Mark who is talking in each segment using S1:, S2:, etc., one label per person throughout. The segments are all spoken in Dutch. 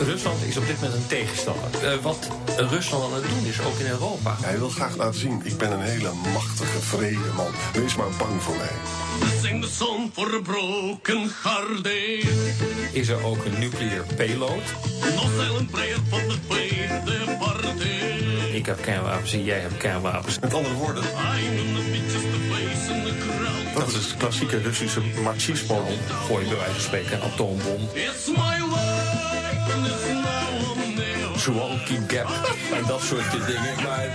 S1: Rusland is op dit moment een tegenstander. Uh, wat Rusland aan het doen is, ook in Europa.
S2: Hij wil graag laten zien, ik ben een hele machtige, vrede man. Wees maar bang voor mij. Sing the song for a broken.
S1: Is er ook een nuclear payload? Ik heb kernwapens en jij hebt kernwapens.
S2: Met andere woorden.
S1: Dat is het klassieke Russische marxisme. Gooi je bij wijze van spreken een atoombom. Swalky Gap en dat soort dingen. Maar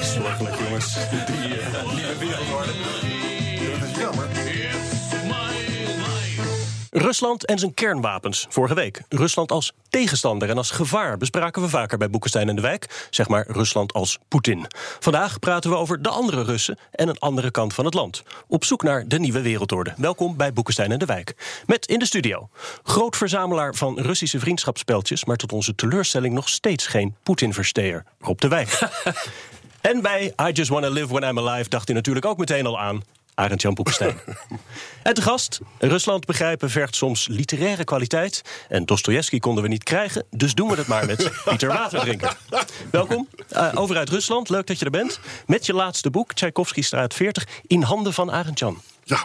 S1: zorgelijk jongens, die uh, nieuwe wereldorde.
S2: Dat is jammer.
S3: Rusland en zijn kernwapens. Vorige week. Rusland als tegenstander en als gevaar bespraken we vaker bij Boekenstein en de Wijk. Zeg maar Rusland als Poetin. Vandaag praten we over de andere Russen en een andere kant van het land. Op zoek naar de nieuwe wereldorde. Welkom bij Boekenstein en de Wijk. Met in de studio. Groot verzamelaar van Russische vriendschapsspeltjes, maar tot onze teleurstelling nog steeds geen Poetin-versteer. Rob de Wijk. en bij I Just Wanna Live When I'm Alive dacht hij natuurlijk ook meteen al aan Arend Jan Boekenstein. en te gast, Rusland begrijpen vergt soms literaire kwaliteit. En Dostoevsky konden we niet krijgen, dus doen we het maar met Pieter Waterdrinker. Welkom, uh, over uit Rusland, leuk dat je er bent. Met je laatste boek, Tchaikovsky Straat 40, in handen van Arend Jan.
S2: Ja,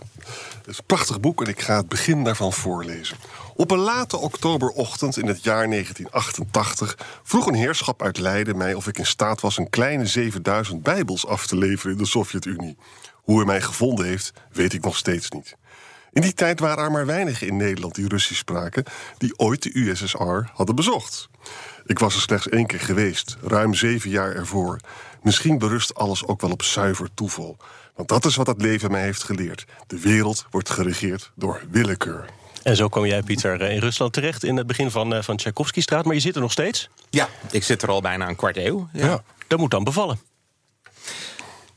S2: het is een prachtig boek en ik ga het begin daarvan voorlezen. Op een late oktoberochtend in het jaar 1988 vroeg een heerschap uit Leiden mij of ik in staat was een kleine 7000 Bijbels af te leveren in de Sovjet-Unie. Hoe hij mij gevonden heeft, weet ik nog steeds niet. In die tijd waren er maar weinigen in Nederland die Russisch spraken, die ooit de USSR hadden bezocht. Ik was er slechts één keer geweest, ruim zeven jaar ervoor. Misschien berust alles ook wel op zuiver toeval. Want dat is wat het leven mij heeft geleerd. De wereld wordt geregeerd door willekeur.
S3: En zo kwam jij, Pieter, in Rusland terecht in het begin van, eh, van Tchaikovsky-straat. Maar je zit er nog steeds?
S4: Ja, ik zit er al bijna een kwart eeuw. Ja. ja.
S3: Dat moet dan bevallen.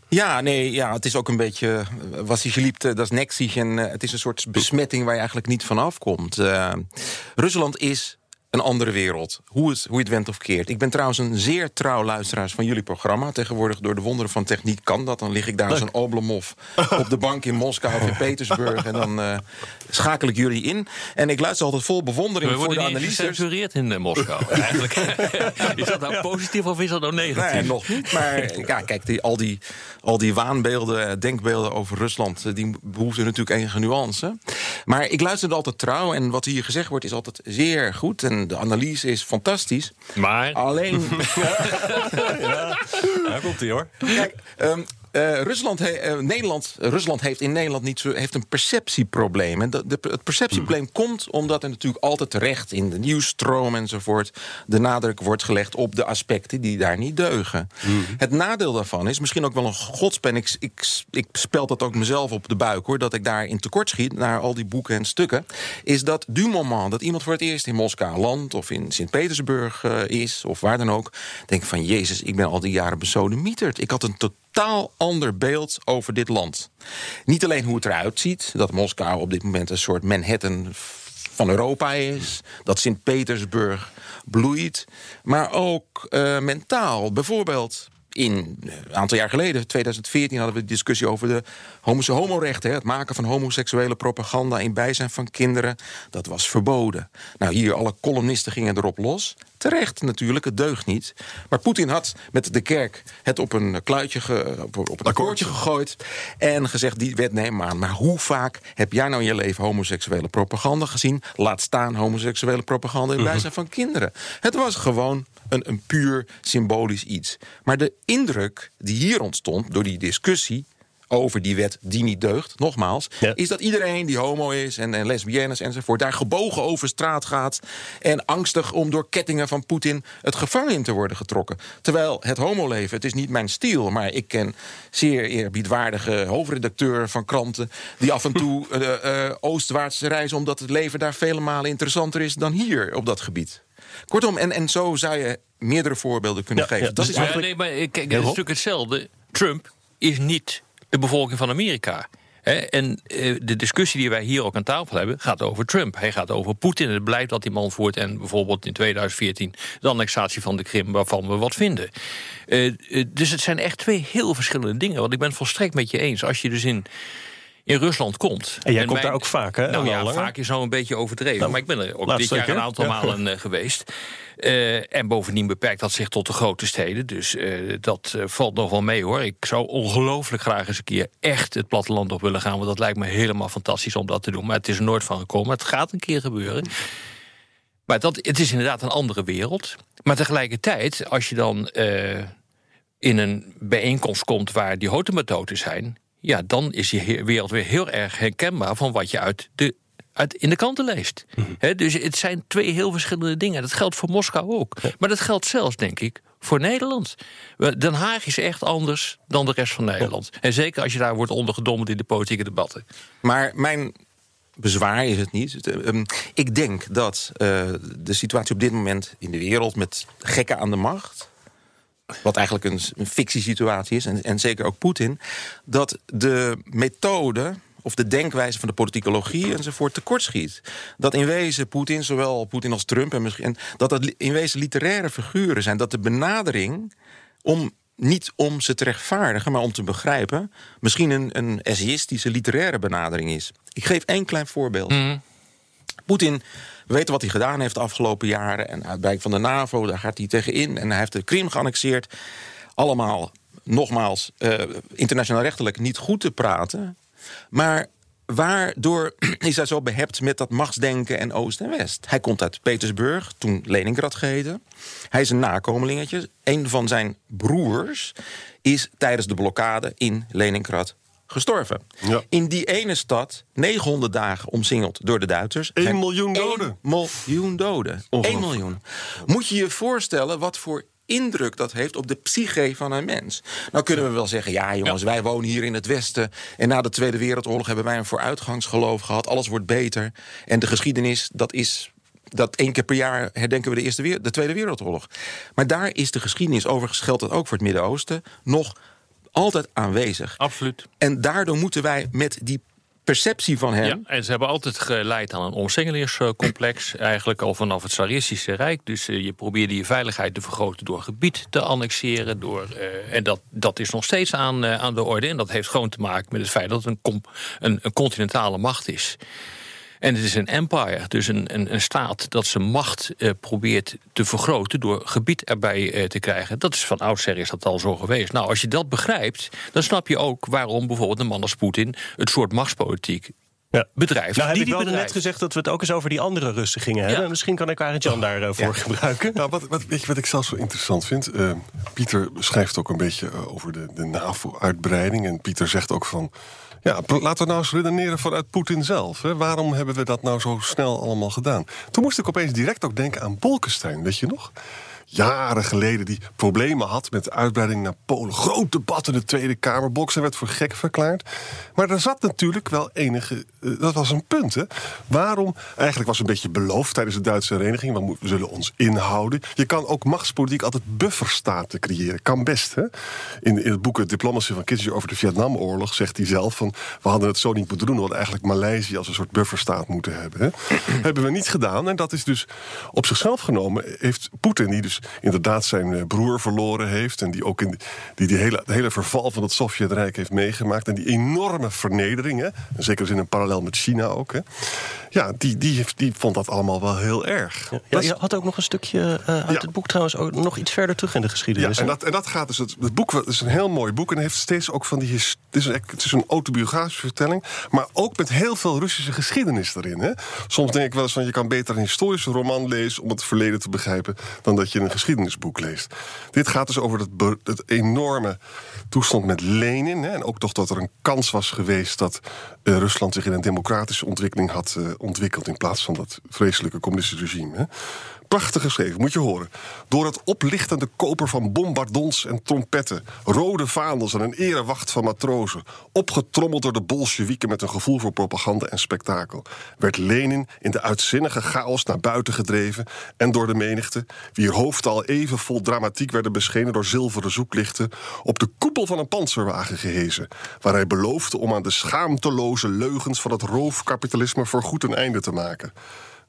S4: Ja, nee, ja, het is ook een beetje. Was hij geliefd, dat is nexisch. En uh, het is een soort besmetting waar je eigenlijk niet van afkomt. Rusland is een andere wereld. Hoe het, hoe het went of keert. Ik ben trouwens een zeer trouw luisteraar van jullie programma. Tegenwoordig door de wonderen van techniek kan dat. Dan lig ik daar als een Oblomov op de bank in Moskou of in Petersburg. En dan uh, schakel ik jullie in. En ik luister altijd vol bewondering
S1: We
S4: voor de analyse.
S1: gecensureerd in uh, Moskou. Eigenlijk. is dat nou positief of is dat nou negatief?
S4: Nee, nog niet. Maar ja, kijk, die, al, die, al die waanbeelden, denkbeelden over Rusland... die behoeften natuurlijk enige nuance. Maar ik luister altijd trouw. En wat hier gezegd wordt is altijd zeer goed. En de analyse is fantastisch.
S1: Maar?
S4: Alleen...
S3: ja, daar komt hij hoor.
S4: Kijk, um, uh, Rusland, he, uh, Nederland, Rusland heeft in Nederland niet zo, heeft een perceptieprobleem. En de, de, het perceptieprobleem hmm. komt omdat er natuurlijk altijd terecht in de nieuwsstroom enzovoort de nadruk wordt gelegd op de aspecten die daar niet deugen. Hmm. Het nadeel daarvan is misschien ook wel een godspen. Ik, ik, ik spel dat ook mezelf op de buik hoor, dat ik daar in tekort schiet naar al die boeken en stukken. Is dat du moment dat iemand voor het eerst in Moskou landt of in Sint-Petersburg uh, is of waar dan ook, denk van Jezus, ik ben al die jaren besodemieterd. Ik had een totaal ander beeld over dit land. Niet alleen hoe het eruit ziet, dat Moskou op dit moment een soort Manhattan van Europa is, dat Sint-Petersburg bloeit, maar ook uh, mentaal. Bijvoorbeeld in een aantal jaar geleden, 2014, hadden we een discussie over de homorechten. Het maken van homoseksuele propaganda in bijzijn van kinderen. Dat was verboden. Nou, hier alle columnisten gingen erop los. Terecht natuurlijk, het deugt niet. Maar Poetin had met de kerk het op een kluitje, ge, op, op een akkoordje gegooid. En gezegd, die wet neem aan. Maar hoe vaak heb jij nou in je leven homoseksuele propaganda gezien? Laat staan homoseksuele propaganda in mhm. bijzijn van kinderen. Het was gewoon een, een puur symbolisch iets. Maar de indruk die hier ontstond door die discussie over die wet die niet deugt, nogmaals,
S3: Ja.
S4: is dat iedereen die homo is en, en lesbiennes enzovoort, daar gebogen over straat gaat en angstig om door kettingen van Poetin het gevangen in te worden getrokken. Terwijl het homoleven, het is niet mijn stiel, maar ik ken zeer eerbiedwaardige hoofdredacteur van kranten die af en toe eh, eh, oostwaarts reizen omdat het leven daar vele malen interessanter is dan hier op dat gebied. Kortom, en, en zo zou je meerdere voorbeelden kunnen
S3: Ja,
S4: geven.
S3: ja,
S4: dat
S3: dus
S4: is
S5: Ja, nee, maar ik- kijk, is natuurlijk hetzelfde. Trump is niet de bevolking van Amerika. Hè, en eh, de discussie die wij hier ook aan tafel hebben gaat over Trump. Hij gaat over Poetin en het beleid dat die man voert. En bijvoorbeeld in 2014 de annexatie van de Krim, waarvan we wat vinden. Eh, eh, dus het zijn echt twee heel verschillende dingen. Want ik ben het volstrekt met je eens. Als je dus in, in Rusland komt.
S3: En jij komt daar ook vaak, hè?
S5: Nou
S3: al
S5: ja,
S3: langer?
S5: vaak is nou een beetje overdreven.
S3: Nou,
S5: maar ik ben er ook dit jaar een aantal
S3: Ja.
S5: malen eh, geweest. Eh, en bovendien beperkt dat zich tot de grote steden. Dus eh, dat valt nog wel mee hoor. Ik zou ongelooflijk graag eens een keer echt het platteland op willen gaan. Want dat lijkt me helemaal fantastisch om dat te doen. Maar het is er nooit van gekomen. Het gaat een keer gebeuren. Maar dat, het is inderdaad een andere wereld. Maar tegelijkertijd, als je dan in een bijeenkomst komt waar die hotemethoden zijn. Ja, dan is die wereld weer heel erg herkenbaar van wat je uit de, uit, in de kranten leest. Hè, dus het zijn twee heel verschillende dingen. Dat geldt voor Moskou ook. Maar dat geldt zelfs, denk ik, voor Nederland. Den Haag is echt anders dan de rest van Nederland. En zeker als je daar wordt ondergedompeld in de politieke debatten.
S4: Maar mijn bezwaar is het niet. Eh, ehm, Ik denk dat eh, de situatie op dit moment in de wereld met gekken aan de macht. Wat eigenlijk een, een fictiesituatie is, en, en zeker ook Poetin. Dat de methode of de denkwijze van de politicologie enzovoort tekortschiet. Dat in wezen Poetin, zowel Poetin als Trump en misschien. en dat dat in wezen literaire figuren zijn. Dat de benadering om niet om ze te rechtvaardigen, maar om te begrijpen, misschien een, een essayistische literaire benadering is. Ik geef één klein voorbeeld. Poetin, we weten wat hij gedaan heeft de afgelopen jaren. En uitbreiding van de NAVO, daar gaat hij tegenin. En hij heeft de Krim geannexeerd. Allemaal, nogmaals, eh, internationaal rechtelijk niet goed te praten. Maar waardoor is hij zo behept met dat machtsdenken en Oost en West? Hij komt uit Petersburg, toen Leningrad geheten. Hij is een nakomelingetje. Een van zijn broers is tijdens de blokkade in Leningrad gestorven.
S2: Ja.
S4: In die ene stad, 900 dagen omsingeld door de Duitsers.
S2: Eén
S4: zijn
S2: miljoen
S4: één
S2: doden.
S4: miljoen doden. 1
S2: Ongelooflijk.
S4: miljoen. Moet je je voorstellen wat voor indruk dat heeft op de psyche van een mens. Nou kunnen we wel zeggen, ja jongens, wij wonen hier in het Westen... en na de Tweede Wereldoorlog hebben wij een vooruitgangsgeloof gehad. Alles wordt beter. En de geschiedenis, dat is... Dat één keer per jaar herdenken we de, eerste, de Tweede Wereldoorlog. Maar daar is de geschiedenis, overigens geldt dat ook voor het Midden-Oosten... nog altijd aanwezig.
S5: Absoluut.
S4: En daardoor moeten wij met die perceptie van hem...
S5: Ja, en ze hebben altijd geleid aan een omsingelingscomplex. Eigenlijk al vanaf het Tsaristische Rijk. Dus eh, je probeerde je veiligheid te vergroten door gebied te annexeren. Door, eh, en dat, dat is nog steeds aan, eh, aan de orde. En dat heeft gewoon te maken met het feit dat het een, een, een continentale macht is. En het is een empire, dus een, een, een staat dat zijn macht eh, probeert te vergroten door gebied erbij eh, te krijgen. Dat is van oudsher is dat al zo geweest. Nou, als je dat begrijpt, dan snap je ook waarom bijvoorbeeld een man als Poetin het soort machtspolitiek
S3: Ja.
S5: bedrijft.
S3: Nou heb
S5: die
S3: ik
S5: die
S3: wel net gezegd dat we het ook eens over die andere Russen gingen hebben.
S5: Ja.
S3: Misschien kan ik Arend Jan daarvoor gebruiken.
S2: Nou, wat, wat, weet je wat ik zelf zo interessant vind? Eh, Pieter schrijft ook een beetje eh, over de, de NAVO-uitbreiding. En Pieter zegt ook van... Ja, laten we nou eens redeneren vanuit Poetin zelf. Hè. Waarom hebben we dat nou zo snel allemaal gedaan? Toen moest ik opeens direct ook denken aan Bolkestein, weet je nog? Jaren geleden die problemen had met de uitbreiding naar Polen. Groot debat in de Tweede Kamer. Bolkestein werd voor gek verklaard. Maar er zat natuurlijk wel enige... eh, dat was een punt, hè? Waarom? Eigenlijk was een beetje beloofd tijdens de Duitse hereniging. We, we zullen ons inhouden. Je kan ook machtspolitiek altijd bufferstaten creëren. Kan best, hè? In, in het boek Het Diplomacy van Kissinger over de Vietnamoorlog... zegt hij zelf van... we hadden het zo niet moeten doen. We hadden eigenlijk Maleisië als een soort bufferstaat moeten hebben. Hebben we niet gedaan. En dat is dus op zichzelf genomen... heeft Poetin, die dus inderdaad zijn eh, broer verloren heeft... en die ook in die, die, hele, het hele verval van het Sovjetrijk heeft meegemaakt... en die enorme vernedering, hè? en zeker in een parallel met China ook... Hè? ja, die, die, heeft, die vond dat allemaal wel heel erg.
S3: Ja, je had ook nog een stukje eh, uit
S2: Ja.
S3: het boek trouwens ook nog iets verder terug in de
S2: Ja,
S3: geschiedenis.
S2: en
S3: hè?
S2: dat, en dat gaat dus. Het, het boek is een heel mooi boek en heeft steeds ook van die. Het is, een, het is een autobiografische vertelling, maar ook met heel veel Russische geschiedenis erin. Hè? Soms denk ik wel eens van je kan beter een historische roman lezen om het verleden te begrijpen dan dat je een geschiedenisboek leest. Dit gaat dus over be- het enorme toestand met Lenin. Hè, en ook toch dat er een kans was geweest dat eh, Rusland zich in een democratische ontwikkeling had eh, ontwikkeld. in plaats van dat vreselijke communistische regime. Hè. Prachtig geschreven, moet je horen. Door het oplichtende koper van bombardons en trompetten, rode vaandels en een erewacht van matrozen, opgetrommeld door de Bolsjewieken met een gevoel voor propaganda en spektakel, werd Lenin in de uitzinnige chaos naar buiten gedreven en door de menigte, wier hoofden al even vol dramatiek werden beschenen door zilveren zoeklichten, op de koepel van een panzerwagen gehezen, waar hij beloofde om aan de schaamteloze leugens van het roofkapitalisme voorgoed een einde te maken.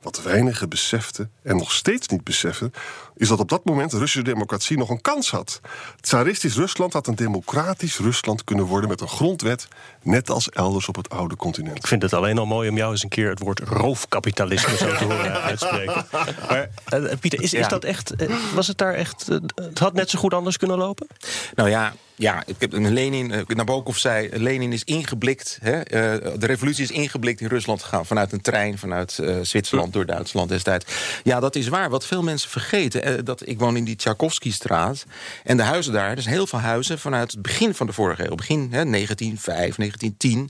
S2: Wat weinigen beseften en nog steeds niet beseffen, is dat op dat moment de Russische democratie nog een kans had. Tsaristisch Rusland had een democratisch Rusland kunnen worden met een grondwet, net als elders op het oude continent.
S3: Ik vind het alleen al mooi om jou eens een keer het woord roofkapitalisme zo te horen uitspreken. Maar eh, Pieter, is, is
S4: Ja.
S3: dat echt, eh, was het daar echt, eh, het had net zo goed anders kunnen lopen?
S4: Nou ja, ja ik heb een Lenin, Nabokov zei, Lenin is ingeblikt. Hè, eh, de revolutie is ingeblikt in Rusland gegaan. Vanuit een trein, vanuit eh, Zwitserland, door Duitsland destijds. Ja, dat is waar. Wat veel mensen vergeten. Eh, dat, ik woon in die Tchaikovsky-straat. En de huizen daar, zijn heel veel huizen vanuit het begin van de vorige eeuw. Begin hè, 1905, 1910.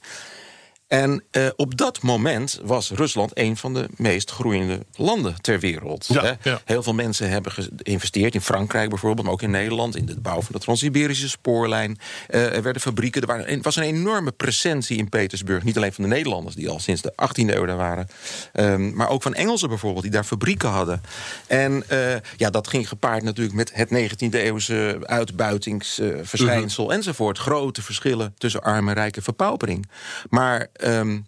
S4: En eh, op dat moment was Rusland een van de meest groeiende landen ter wereld.
S2: Ja,
S4: hè.
S5: ja.
S4: Heel veel mensen hebben geïnvesteerd in Frankrijk bijvoorbeeld, maar ook in Nederland, in de bouw van de Trans-Siberische spoorlijn. Eh, er werden fabrieken, er waren, er was een enorme presentie in Petersburg. Niet alleen van de Nederlanders, die al sinds de 18e eeuw daar waren, ehm, maar ook van Engelsen bijvoorbeeld, die daar fabrieken hadden. En eh, ja, dat ging gepaard natuurlijk met het 19e eeuwse uitbuitingsverschijnsel enzovoort. Grote verschillen tussen arm en rijke verpaupering. Maar ehm,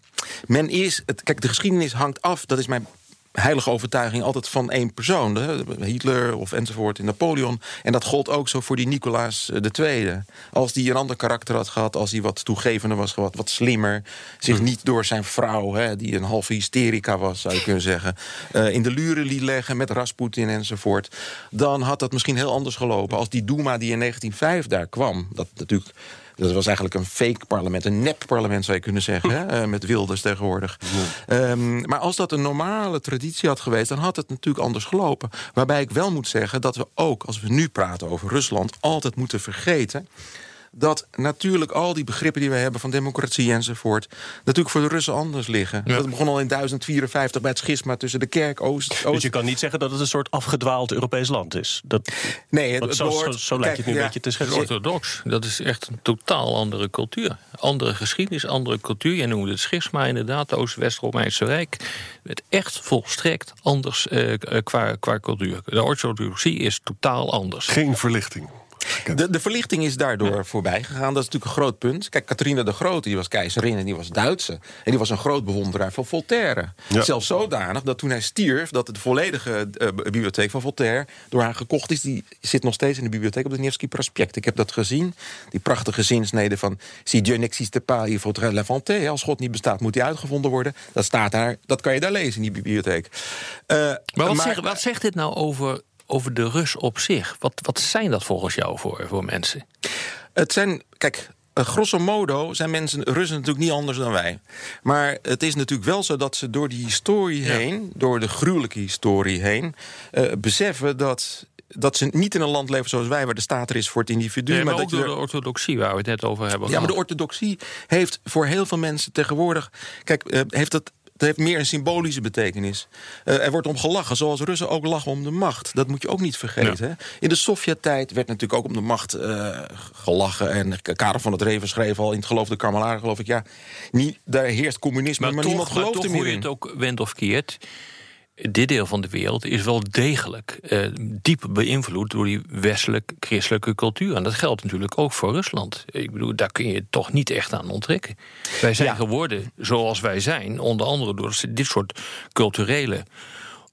S4: men is, het, kijk, de geschiedenis hangt af, dat is mijn heilige overtuiging altijd van één persoon. Hitler of enzovoort in Napoleon. En dat gold ook zo voor die Nicolaas eh, II. Als die een ander karakter had gehad, als hij wat toegevender was, wat, wat slimmer, zich niet door zijn vrouw, hè, die een halve hysterica was, zou je kunnen zeggen, eh, in de luren liet leggen met Rasputin enzovoort, dan had dat misschien heel anders gelopen. Als die Duma die in 1905 daar kwam, dat natuurlijk. Dat was eigenlijk een fake parlement, een nep parlement zou je kunnen zeggen, hè, eh, met Wilders tegenwoordig. Ehm, maar als dat een normale traditie had geweest, dan had het natuurlijk anders gelopen. Waarbij ik wel moet zeggen dat we ook, als we nu praten over Rusland, altijd moeten vergeten dat natuurlijk al die begrippen die we hebben van democratie enzovoort, natuurlijk voor de Russen anders liggen. Dat begon al in 1054 bij het schisma tussen de kerk Oost.
S3: Dus
S4: Oost
S3: je kan niet zeggen dat het een soort afgedwaald Europees land is. Dat,
S4: nee, het,
S3: zo,
S4: behoort-
S3: zo, zo lijkt je het nu
S4: kijk,
S3: een beetje te
S5: Het is
S3: schetsen.
S5: orthodox. Dat is echt een totaal andere cultuur. Andere geschiedenis, andere cultuur. Je noemde het schisma inderdaad, het Oost-West-Romeinse Rijk. Het echt volstrekt anders eh, qua, qua cultuur. De orthodoxie is totaal anders.
S2: Geen verlichting.
S4: De, de verlichting is daardoor voorbij gegaan. Dat is natuurlijk een groot punt. Kijk, Catharina de Grote die was keizerin en die was Duitse. En die was een groot bewonderaar van Voltaire.
S2: Ja.
S4: Zelfs zodanig dat toen hij stierf... dat de volledige eh, bibliotheek van Voltaire door haar gekocht is. Die zit nog steeds in de bibliotheek op de Nevsky Prospect. Ik heb dat gezien. Die prachtige zinsnede van... Si Dieu n'existe pas, il faudrait l'inventer. Als God niet bestaat, moet hij uitgevonden worden. Dat staat daar, dat kan je daar lezen in die bibliotheek. Eh,
S5: Maar wat, zegt, wat zegt dit nou over, over de Rus op zich? Wat, wat zijn dat volgens jou voor, voor mensen?
S4: Het zijn, kijk, eh, grosso modo zijn mensen, Russen natuurlijk niet anders dan wij. Maar het is natuurlijk wel zo dat ze door die historie heen, door de gruwelijke historie heen, eh, beseffen dat. Dat ze niet in een land leven zoals wij, waar de staat er is voor het individu.
S5: Nee, maar,
S4: maar
S5: ook door de orthodoxie waar we het net over hebben
S4: ja, maar de orthodoxie heeft voor heel veel mensen tegenwoordig. Kijk, eh, heeft dat. Dat heeft meer een symbolische betekenis. Eh, er wordt om gelachen, zoals Russen ook lachen om de macht. Dat moet je ook niet vergeten. In de Sovjet-tijd werd natuurlijk ook om de macht eh, gelachen. En Karel van het Reven schreef al in het geloof de geloof ik. Ja, niet, daar heerst communisme, maar,
S5: Maar,
S4: niemand
S5: toch, maar
S4: gelooft
S5: toch
S4: er
S5: hoe
S4: meer
S5: je
S4: in.
S5: het ook wendt of keert... dit deel van de wereld is wel degelijk eh, diep beïnvloed... door die westelijk-christelijke cultuur. En dat geldt natuurlijk ook voor Rusland. Ik bedoel, daar kun je je toch niet echt aan onttrekken. Wij zijn
S4: Ja.
S5: geworden zoals wij zijn... onder andere door dit soort culturele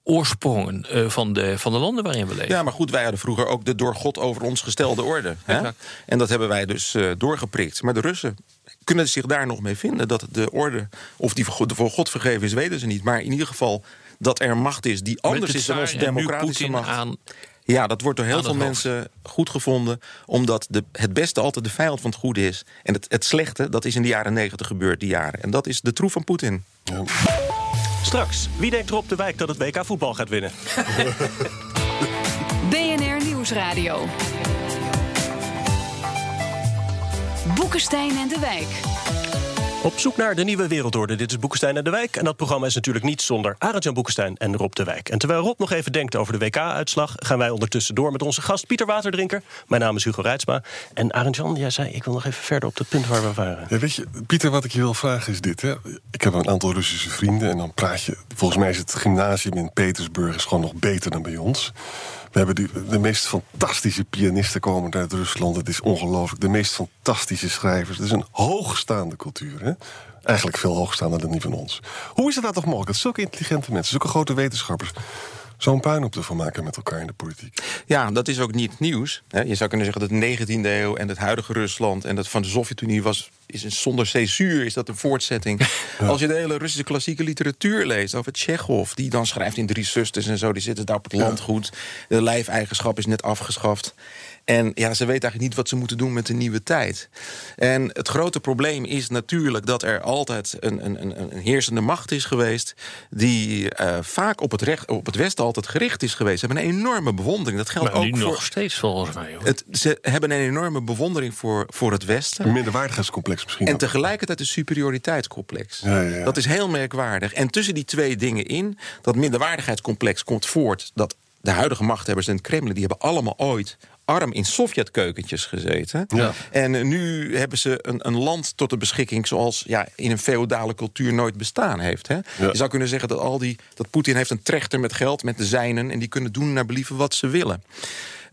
S5: oorsprongen eh, van, de, van de landen waarin we leven.
S4: Ja, maar goed, wij hadden vroeger ook de door God over ons gestelde orde. Hè? En dat hebben wij dus eh, doorgeprikt. Maar de Russen kunnen zich daar nog mee vinden. Dat de orde, of die voor God- voor God vergeven is, weten ze niet. Maar in ieder geval dat er macht is die anders
S5: de
S4: is dan onze
S5: en nu
S4: democratische macht.
S5: aan
S4: Ja, dat wordt door heel veel
S5: hoofd.
S4: mensen goed gevonden. Omdat de, het beste altijd de vijand van het goede is. En het, het slechte, dat is in de jaren negentig gebeurd, die jaren. En dat is de troef van Poetin.
S3: Straks, wie denkt er op de wijk dat het WK voetbal gaat winnen?
S6: BNR Nieuwsradio. Boekenstein en de Wijk.
S3: Op zoek naar de nieuwe wereldorde. Dit is Boekenstein en de Wijk. En dat programma is natuurlijk niet zonder Arend-Jan Boekenstein en Rob de Wijk. En terwijl Rob nog even denkt over de WK-uitslag... gaan wij ondertussen door met onze gast Pieter Waterdrinker. Mijn naam is Hugo Reitsma. En Arend-Jan, jij zei, ik wil nog even verder op het punt waar we waren.
S2: Ja, weet je, Pieter, wat ik je wil vragen is dit. Hè? Ik heb een aantal Russische vrienden en dan praat je... Volgens mij is het gymnasium in Petersburg is gewoon nog beter dan bij ons. We hebben die, de meest fantastische pianisten komen uit Rusland. Het is ongelooflijk. De meest fantastische schrijvers. Het is een hoogstaande cultuur. Hè? Eigenlijk veel hoogstaander dan die van ons. Hoe is het nou toch mogelijk dat zulke intelligente mensen, zulke grote wetenschappers, zo'n puin op te van maken met elkaar in de politiek?
S4: Ja, dat is ook niet nieuws. Je zou kunnen zeggen dat de 19e eeuw en het huidige Rusland en dat van de Sovjet-Unie was. Is een, zonder césuur is dat een voortzetting. Als je de hele Russische klassieke literatuur leest over Tsjechov, die dan schrijft in Drie Zusters en zo, die zitten daar op het landgoed. De lijfeigenschap is net afgeschaft. En ja, ze weten eigenlijk niet wat ze moeten doen met de nieuwe tijd. En het grote probleem is natuurlijk dat er altijd een, een, een, een heersende macht is geweest. die eh, vaak op het, recht, op het Westen altijd gericht is geweest. Ze hebben een enorme bewondering. Dat geldt
S5: Maar
S4: ook
S5: nu
S4: voor.
S5: nog steeds volgens mij. Hoor.
S4: Het, ze hebben een enorme bewondering voor, voor het Westen.
S2: Een minderwaardigheidscomplex misschien.
S4: En
S2: ook.
S4: tegelijkertijd een superioriteitscomplex.
S2: Ja, ja, ja.
S4: Dat is heel merkwaardig. En tussen die twee dingen in, dat minderwaardigheidscomplex komt voort dat de huidige machthebbers in het Kremlin, die hebben allemaal ooit arm in Sovjetkeukentjes gezeten.
S2: Ja.
S4: En eh, nu hebben ze een, een land tot de beschikking zoals ja, in een feodale cultuur nooit bestaan heeft. Hè? Je zou kunnen zeggen dat, al die, dat Poetin heeft een trechter met geld, met de zijnen, en die kunnen doen naar believen wat ze willen.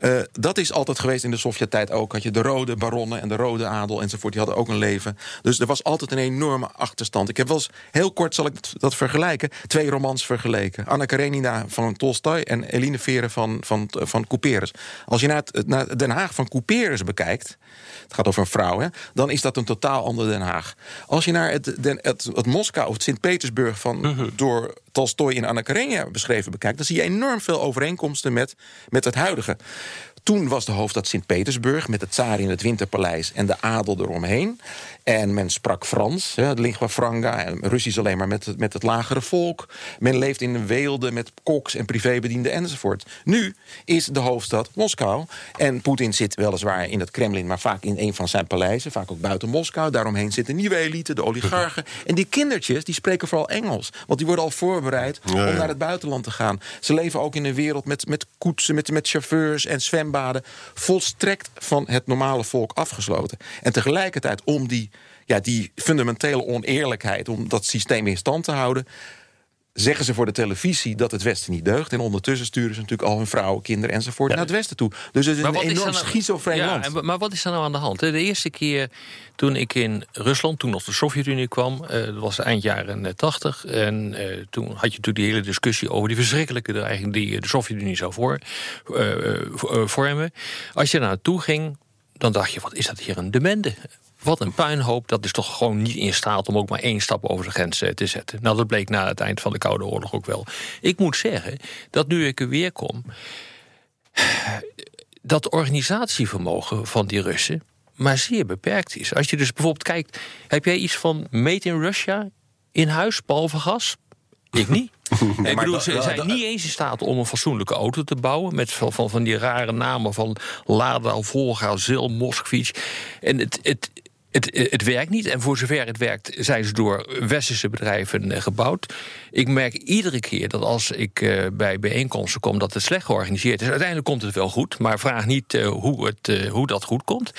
S4: Eh, dat is altijd geweest in de Sovjet-tijd ook. Had je de rode baronnen en de rode adel enzovoort. Die hadden ook een leven. Dus er was altijd een enorme achterstand. Ik heb wel eens, heel kort zal ik dat- vergelijken. Twee romans vergeleken. Anna Karenina van Tolstoy en Eline Vere van, van, van Couperus. Als je naar, het, naar Den Haag van Couperus bekijkt... het gaat over een vrouw, hè, dan is dat een totaal ander Den Haag. Als je naar het, den, het, het Moskou of het Sint-Petersburg... van door Tolstoy in Anna Karenina beschreven bekijkt... dan zie je enorm veel overeenkomsten met, met het huidige. Toen was de hoofdstad Sint-Petersburg met het tsaar in het Winterpaleis en de adel eromheen. En men sprak Frans, hè, lingua franca, en Russisch alleen maar met het, met het lagere volk. Men leeft in een weelde met koks en privébedienden enzovoort. Nu is de hoofdstad Moskou. En Poetin zit weliswaar in het Kremlin, maar vaak in een van zijn paleizen. Vaak ook buiten Moskou. Daaromheen zit de nieuwe elite, de oligarchen. En die kindertjes die spreken vooral Engels. Want die worden al voorbereid
S2: Ja, ja.
S4: om naar het buitenland te gaan. Ze leven ook in een wereld met, met koetsen, met, met chauffeurs en Volstrekt van het normale volk afgesloten. En tegelijkertijd om die, ja, die fundamentele oneerlijkheid... om dat systeem in stand te houden... zeggen ze voor de televisie dat het Westen niet deugt. En ondertussen sturen ze natuurlijk al hun vrouwen, kinderen enzovoort... naar het Westen toe. Dus het is een
S5: is
S4: enorm
S5: nou-
S4: schizofreen
S5: ja,
S4: land.
S5: en- maar wat is er nou aan de hand? De eerste keer toen ik in Rusland, toen nog de Sovjet-Unie kwam, eh, dat was eind jaren 80. En eh, toen had je natuurlijk die hele discussie over die verschrikkelijke dreiging die eh, de Sovjet-Unie zou voor, eh, eh, vo- eh, vormen. Als je daar naartoe ging, dan dacht je: wat is dat hier een demende? Wat een puinhoop, dat is toch gewoon niet in staat om ook maar één stap over de grens eh, te zetten. Nou, dat bleek na het eind van de Koude Oorlog ook wel. Ik moet zeggen dat nu ik er weer kom, dat organisatievermogen van die Russen maar zeer beperkt is. Als je dus bijvoorbeeld kijkt, heb jij iets van Made in Russia in huis, behalve gas? Ik niet. ik
S4: maar
S5: bedoel, ze zijn niet eens in staat om een fatsoenlijke auto te bouwen. Met van, van, van die rare namen van Lada, Volga, Zil, Moskvich. En het, het, het, het werkt niet. En voor zover het werkt, zijn ze door westerse bedrijven eh, gebouwd. Ik merk iedere keer dat als ik eh, bij bijeenkomsten kom dat het slecht georganiseerd is. Uiteindelijk komt het wel goed, maar vraag niet eh, hoe, het, eh, hoe dat goed komt.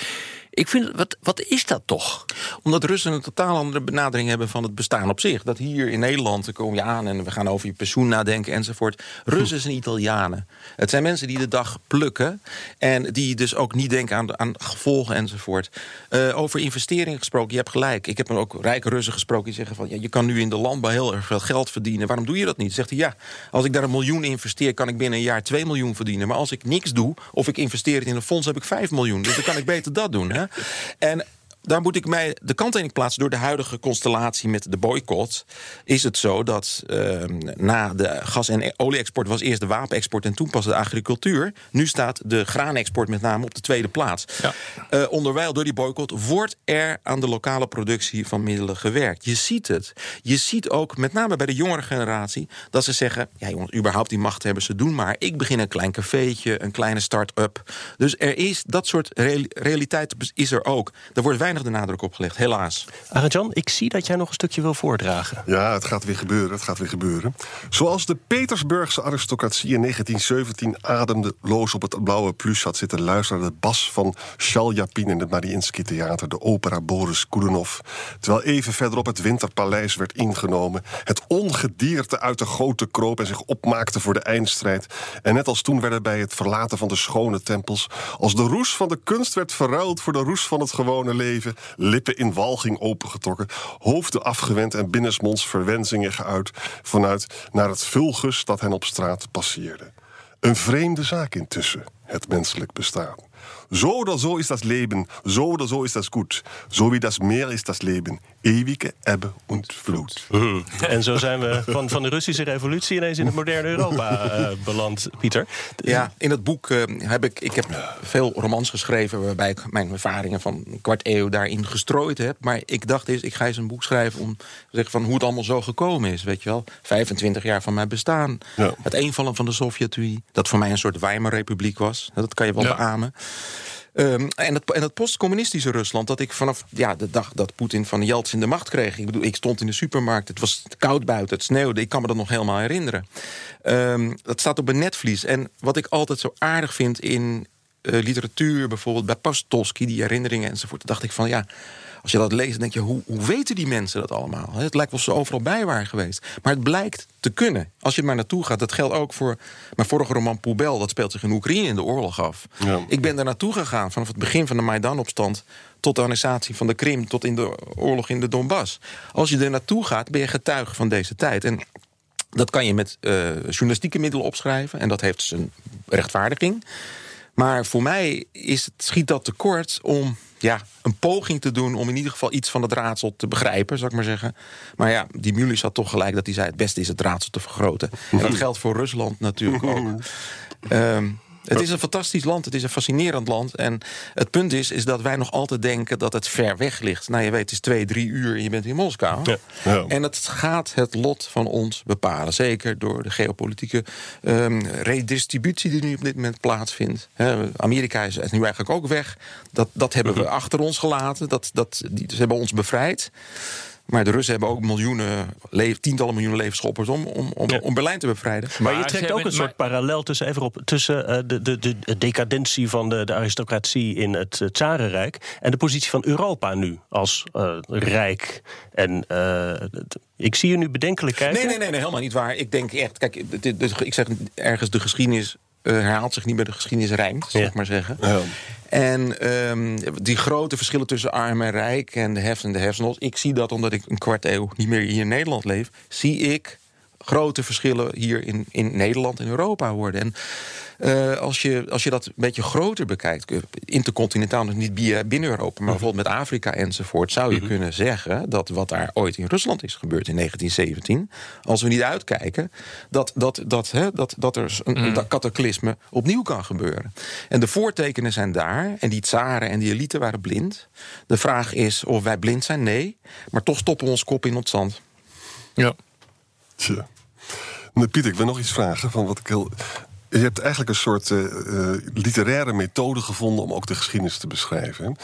S5: Ik vind, wat, wat is dat toch?
S4: Omdat Russen een totaal andere benadering hebben van het bestaan op zich. Dat hier in Nederland, dan kom je aan en we gaan over je pensioen nadenken enzovoort. Russen zijn Italianen. Het zijn mensen die de dag plukken. En die dus ook niet denken aan, aan gevolgen enzovoort. Eh, over investeringen gesproken, je hebt gelijk. Ik heb ook rijke Russen gesproken die zeggen van... Ja, je kan nu in de landbouw heel erg veel geld verdienen. Waarom doe je dat niet? Zegt hij, ja, als ik daar een miljoen investeer... kan ik binnen een jaar 2 miljoen verdienen. Maar als ik niks doe, of ik investeer het in een fonds... heb ik 5 miljoen. Dus dan kan ik beter dat doen. Hè? En daar moet ik mij de kanttekening plaatsen. Door de huidige constellatie met de boycott is het zo dat ehm, na de gas- en olie-export was eerst de wapenexport en toen pas de agricultuur. Nu staat de graanexport met name op de tweede plaats.
S3: Ja.
S4: Eh, onderwijl door die boycott wordt er aan de lokale productie van middelen gewerkt. Je ziet het. Je ziet ook, met name bij de jongere generatie, dat ze zeggen: ja, jongens, überhaupt die machthebbers, ze doen maar. Ik begin een klein cafeetje, een kleine start-up. Dus er is dat soort reali- realiteit is er ook. Er wordt weinig de nadruk op gelegd, helaas.
S3: Arjan, ik zie dat jij nog een stukje wil voordragen.
S2: Ja, het gaat weer gebeuren, het gaat weer gebeuren. Zoals de Petersburgse aristocratie in 1917 ademloos op het blauwe plus had zitten luisteren... naar de bas van Shaljapin in het Mariinsky Theater... de opera Boris Godunov. Terwijl even verderop het Winterpaleis werd ingenomen... het ongedierte uit de goten kroop en zich opmaakte voor de eindstrijd. En net als toen werden bij het verlaten van de schone tempels... als de roes van de kunst werd verruild voor de roes van het gewone leven... lippen in walging opengetrokken, hoofden afgewend... en binnensmonds verwensingen geuit vanuit naar het vulgus dat hen op straat passeerde. Een vreemde zaak intussen, het menselijk bestaan. Zo oder zo is das Leben, zo oder zo is das gut. Zo wie das Meer is das Leben, eeuwige Ebbe und Vloed.
S3: En zo zijn we van, van de Russische revolutie ineens in het moderne Europa eh, beland, Pieter.
S4: Ja, in het boek eh, heb ik, ik heb veel romans geschreven... waarbij ik mijn ervaringen van een kwart eeuw daarin gestrooid heb. Maar ik dacht eens, ik ga eens een boek schrijven... om te zeggen van hoe het allemaal zo gekomen is, weet je wel. 25 jaar van mijn bestaan.
S2: Ja.
S4: Het eenvallen van de Sovjet-Unie. Dat voor mij een soort Weimar-republiek was. Dat kan je wel
S2: Ja.
S4: beamen. Ehm, en het, en het postcommunistische Rusland, dat ik vanaf ja, de dag dat Poetin van Yeltsin de macht kreeg. Ik bedoel, ik stond in de supermarkt, het was koud buiten, het sneeuwde. Ik kan me dat nog helemaal herinneren. Ehm, dat staat op een netvlies. En wat ik altijd zo aardig vind in eh, literatuur, bijvoorbeeld bij Pastolsky, die herinneringen enzovoort, dacht ik van ja. Als je dat leest, dan denk je, hoe, hoe weten die mensen dat allemaal? Het lijkt wel of ze overal bij waren geweest. Maar het blijkt te kunnen. Als je er maar naartoe gaat. Dat geldt ook voor mijn vorige roman Poubel. Dat speelt zich in Oekraïne in de oorlog af.
S2: Ja.
S4: Ik ben daar naartoe gegaan vanaf het begin van de Maidan-opstand... tot de annexatie van de Krim, tot in de oorlog in de Donbass. Als je er naartoe gaat, ben je getuige van deze tijd. En dat kan je met eh, journalistieke middelen opschrijven. En dat heeft zijn rechtvaardiging. Maar voor mij is het, schiet dat tekort om ja, een poging te doen... om in ieder geval iets van het raadsel te begrijpen, zou ik maar zeggen. Maar ja, die Mulis had toch gelijk dat hij zei... het beste is het raadsel te vergroten. En dat geldt voor Rusland natuurlijk ook. Ehm, het is een fantastisch land, het is een fascinerend land. En het punt is, is dat wij nog altijd denken dat het ver weg ligt. Nou, je weet, het is twee, drie uur en je bent in Moskou.
S3: Ja.
S2: Ja.
S4: En het gaat het lot van ons bepalen. Zeker door de geopolitieke ehm, redistributie die nu op dit moment plaatsvindt. Amerika is, is nu eigenlijk ook weg. Dat, dat hebben we achter ons gelaten. Dat, dat, die, ze hebben ons bevrijd. Maar de Russen hebben ook miljoenen, le- tientallen miljoenen levenschoppers om, om, om,
S3: Ja.
S4: om Berlijn te bevrijden.
S3: Maar,
S5: Maar
S3: je trekt ook een soort
S5: maar-
S3: parallel tussen, even op, tussen eh, de, de, de decadentie van de, de aristocratie in het uh, Tsarenrijk en de positie van Europa nu als eh, rijk. En eh, ik zie je nu bedenkelijk kijken.
S4: Nee, nee, nee, nee, helemaal niet waar. Ik denk echt, kijk, dit- dit- ik zeg ergens de geschiedenis herhaalt zich niet, maar de geschiedenis rijmt, zal
S3: Ja.
S4: ik maar zeggen.
S2: Ja.
S4: En ehm, die grote verschillen tussen arm en rijk en de hefs en de hefsnots. Ik zie dat omdat ik een kwart eeuw niet meer hier in Nederland leef, zie ik grote verschillen hier in, in Nederland en Europa worden. En eh, als, je, als je dat een beetje groter bekijkt, intercontinentaal, dus niet bi- binnen Europa, maar bijvoorbeeld met Afrika enzovoort, zou je kunnen zeggen dat wat daar ooit in Rusland is gebeurd in 1917, als we niet uitkijken, dat, dat, dat, hè, dat, dat er een, een cataclysme opnieuw kan gebeuren. En de voortekenen zijn daar, en die tsaren en die elite waren blind. De vraag is of wij blind zijn, nee, maar toch stoppen we ons kop in het zand.
S5: Ja.
S2: Tja. Nee, Piet, ik wil nog iets vragen. Van wat ik heel... Je hebt eigenlijk een soort eh, eh, literaire methode gevonden om ook de geschiedenis te beschrijven.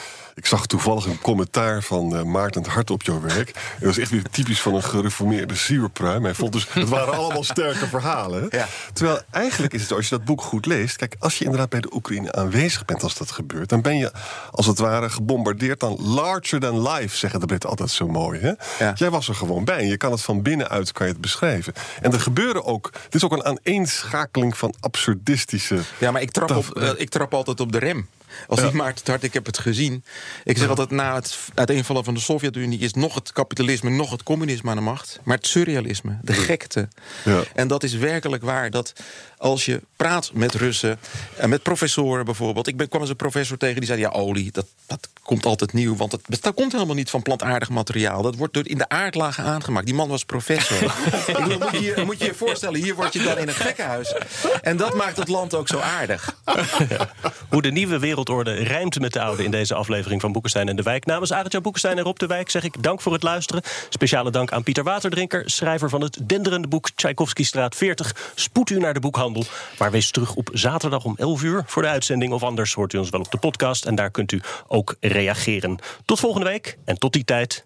S2: Ik zag toevallig een commentaar van eh, Maarten het Hart op jouw werk. Het was echt weer typisch van een gereformeerde sierpruim. Hij vond dus, het waren allemaal sterke verhalen.
S4: Ja.
S2: Terwijl eigenlijk is het, als je dat boek goed leest... Kijk, als je inderdaad bij de Oekraïne aanwezig bent als dat gebeurt... dan ben je als het ware gebombardeerd dan larger than life... zeggen de Britten altijd zo mooi. Hè?
S4: Ja.
S2: Jij was er gewoon bij en je kan het van binnenuit kan je het beschrijven. En er gebeuren ook... Het is ook een aaneenschakeling van absurdistische...
S4: Ja, maar ik trap, op, eh, ik trap altijd op de rem. Als niet Maarten Tart, ik heb het gezien. Ik zeg altijd, na het uiteenvallen van de Sovjet-Unie... is nog het kapitalisme, nog het communisme aan de macht. Maar het surrealisme, de gekte.
S2: Ja.
S4: En dat is werkelijk waar. Dat als je praat met Russen, en met professoren bijvoorbeeld... ik ben, kwam eens een professor tegen die zei... ja, olie, dat, dat komt altijd nieuw, want het, dat komt helemaal niet van plantaardig materiaal. Dat wordt door, in de aardlagen aangemaakt. Die man was professor. ik bedoel, moet, je, je- moet je je voorstellen, hier word je dan in een gekkenhuis. En dat maakt het land ook zo aardig.
S3: Hoe de nieuwe wereldorde rijmt met de oude in deze aflevering van Boekenstein en de Wijk. Namens Arend-Jan Boekenstein en Rob de Wijk zeg ik dank voor het luisteren. Speciale dank aan Pieter Waterdrinker, schrijver van het denderende boek Tchaikovsky-straat 40. Spoed u naar de boekhandel, maar wees terug op zaterdag om 11 uur voor de uitzending. Of anders hoort u ons wel op de podcast en daar kunt u ook reageren. Tot volgende week en tot die tijd.